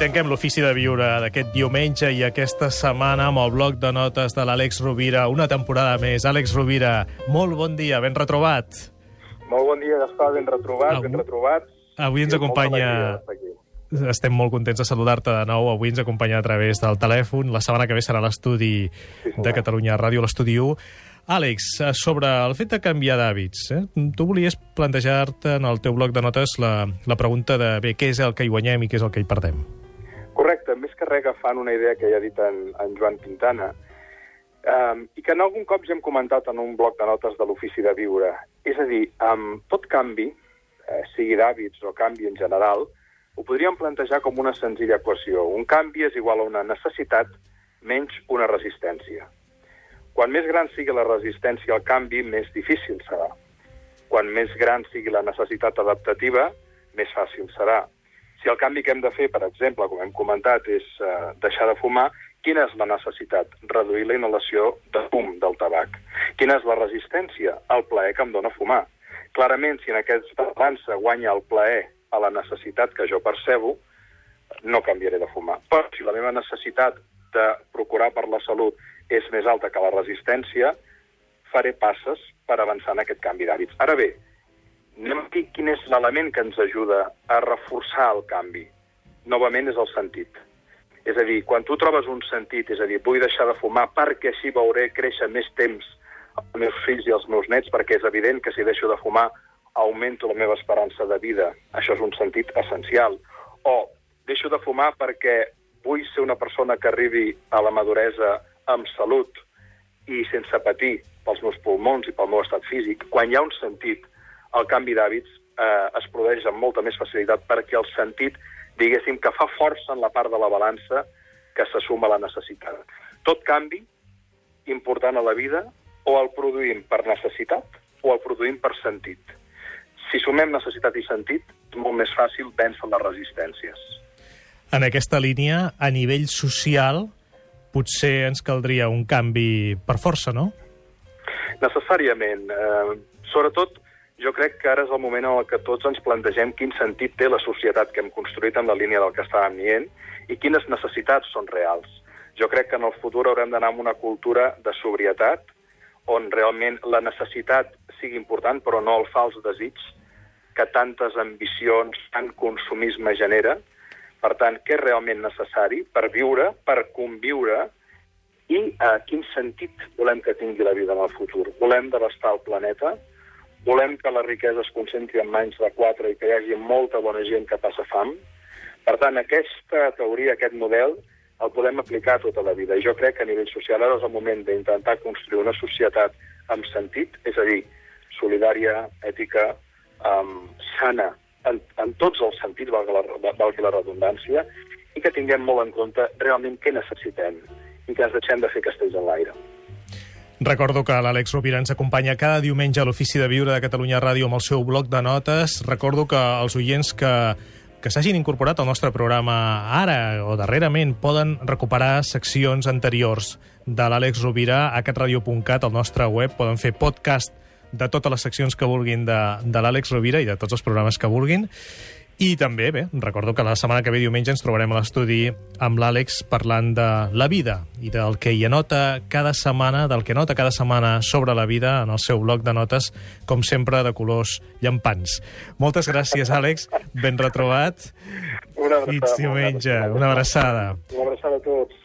tanquem l'ofici de viure d'aquest diumenge i aquesta setmana amb el bloc de notes de l'Àlex Rovira, una temporada més. Àlex Rovira, molt bon dia, ben retrobat. Molt bon dia, Gaspar, ben retrobat, Avui- ben retrobat. Avui ens acompanya... Estem molt contents de saludar-te de nou. Avui ens acompanya a través del telèfon. La setmana que ve serà l'estudi Sí, de Catalunya Ràdio, l'estudi 1. Àlex, eh, sobre el fet de canviar d'hàbits, eh? tu volies plantejar-te en el teu bloc de notes la, la pregunta de bé, què és el que hi guanyem i què és el que hi perdem? Que res agafant una idea que ja ha dit en, en Joan Quintana, um, i que en algun cop ja hem comentat en un bloc de notes de l'ofici de viure. És a dir, amb tot canvi, eh, sigui d'hàbits o canvi en general, ho podríem plantejar com una senzilla equació. Un canvi és igual a una necessitat menys una resistència. Quan més gran sigui la resistència al canvi, més difícil serà. Quan més gran sigui la necessitat adaptativa, més fàcil serà. Si el canvi que hem de fer, per exemple, com hem comentat, és eh, deixar de fumar, quina és la necessitat? Reduir la inhalació de fum del tabac. Quina és la resistència? El plaer que em dóna fumar. Clarament, si en aquesta balança guanya el plaer a la necessitat que jo percebo, no canviaré de fumar. Però si la meva necessitat de procurar per la salut és més alta que la resistència, faré passes per avançar en aquest canvi d'hàbits. Ara bé, anem aquí quin és l'element que ens ajuda a reforçar el canvi. Novament és el sentit. És a dir, quan tu trobes un sentit, és a dir, vull deixar de fumar perquè així veuré créixer més temps els meus fills i els meus nets, perquè és evident que si deixo de fumar augmento la meva esperança de vida. Això és un sentit essencial. O deixo de fumar perquè vull ser una persona que arribi a la maduresa amb salut i sense patir pels meus pulmons i pel meu estat físic. Quan hi ha un sentit, el canvi d'hàbits eh, es produeix amb molta més facilitat perquè el sentit, diguéssim, que fa força en la part de la balança que se suma a la necessitat. Tot canvi important a la vida o el produïm per necessitat o el produïm per sentit. Si sumem necessitat i sentit, és molt més fàcil vèncer les resistències. En aquesta línia, a nivell social, potser ens caldria un canvi per força, no? Necessàriament. Eh, sobretot, jo crec que ara és el moment en el que tots ens plantegem quin sentit té la societat que hem construït en la línia del que estàvem dient i quines necessitats són reals. Jo crec que en el futur haurem d'anar amb una cultura de sobrietat, on realment la necessitat sigui important, però no el fals desig que tantes ambicions, tant consumisme genera. Per tant, què és realment necessari per viure, per conviure, i eh, quin sentit volem que tingui la vida en el futur? Volem devastar el planeta? Volem que la riquesa es concentri en mans de quatre i que hi hagi molta bona gent que passa fam? Per tant, aquesta teoria, aquest model, el podem aplicar tota la vida. I jo crec que a nivell social ara és el moment d'intentar construir una societat amb sentit, és a dir, solidària, ètica, um, sana, en, en tots els sentits, valgui la, valgui la redundància, i que tinguem molt en compte realment què necessitem i que ens deixem de fer castells en l'aire. Recordo que l'Àlex Rovira ens acompanya cada diumenge a l'Ofici de Viure de Catalunya Ràdio amb el seu bloc de notes. Recordo que els oients que, que s'hagin incorporat al nostre programa ara o darrerament poden recuperar seccions anteriors de l'Àlex Rovira a catradio.cat, al nostre web. Poden fer podcast de totes les seccions que vulguin de, de l'Àlex Rovira i de tots els programes que vulguin. I també, bé, recordo que la setmana que ve diumenge ens trobarem a l'estudi amb l'Àlex parlant de la vida i del que hi anota cada setmana, del que nota cada setmana sobre la vida en el seu bloc de notes, com sempre, de colors llampants. Moltes gràcies, Àlex. Ben retrobat. Una abraçada, Fins diumenge. Una abraçada. Una abraçada a tots.